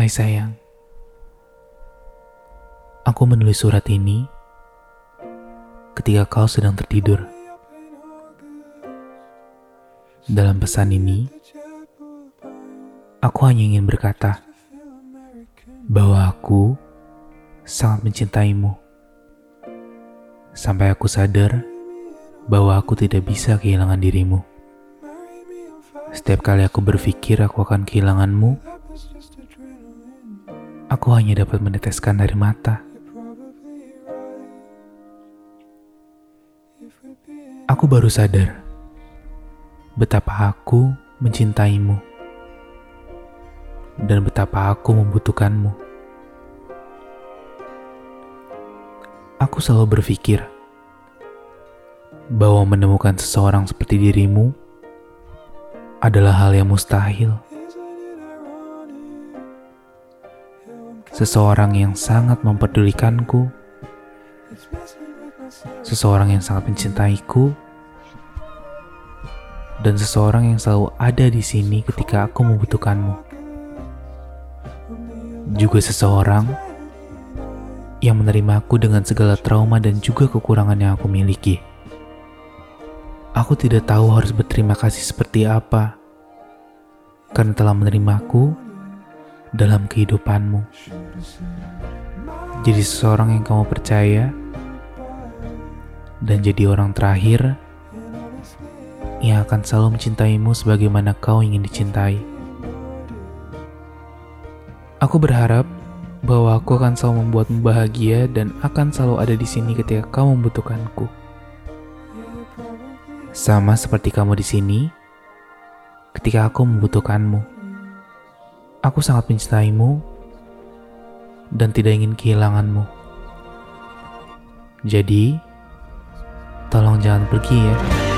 Hai sayang, aku menulis surat ini ketika kau sedang tertidur. Dalam pesan ini, aku hanya ingin berkata bahwa aku sangat mencintaimu. Sampai aku sadar bahwa aku tidak bisa kehilangan dirimu. Setiap kali aku berpikir aku akan kehilanganmu, aku hanya dapat meneteskan dari mata. Aku baru sadar betapa aku mencintaimu dan betapa aku membutuhkanmu. Aku selalu berpikir bahwa menemukan seseorang seperti dirimu adalah hal yang mustahil. Seseorang yang sangat memperdulikanku, seseorang yang sangat mencintaiku, dan seseorang yang selalu ada di sini ketika aku membutuhkanmu. Juga seseorang yang menerimaku dengan segala trauma dan juga kekurangan yang aku miliki. Aku tidak tahu harus berterima kasih seperti apa karena telah menerimaku dalam kehidupanmu. Jadi seseorang yang kamu percaya dan jadi orang terakhir yang akan selalu mencintaimu sebagaimana kau ingin dicintai. Aku berharap bahwa aku akan selalu membuatmu bahagia dan akan selalu ada di sini ketika kau membutuhkanku. Sama seperti kamu di sini, ketika aku membutuhkanmu. Aku sangat mencintaimu dan tidak ingin kehilanganmu. Jadi, tolong jangan pergi ya.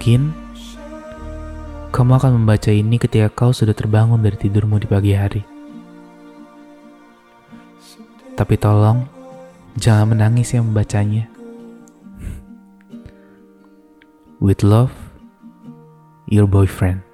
Mungkin kamu akan membaca ini ketika kau sudah terbangun dari tidurmu di pagi hari. Tapi tolong jangan menangis yang membacanya. With love, your boyfriend.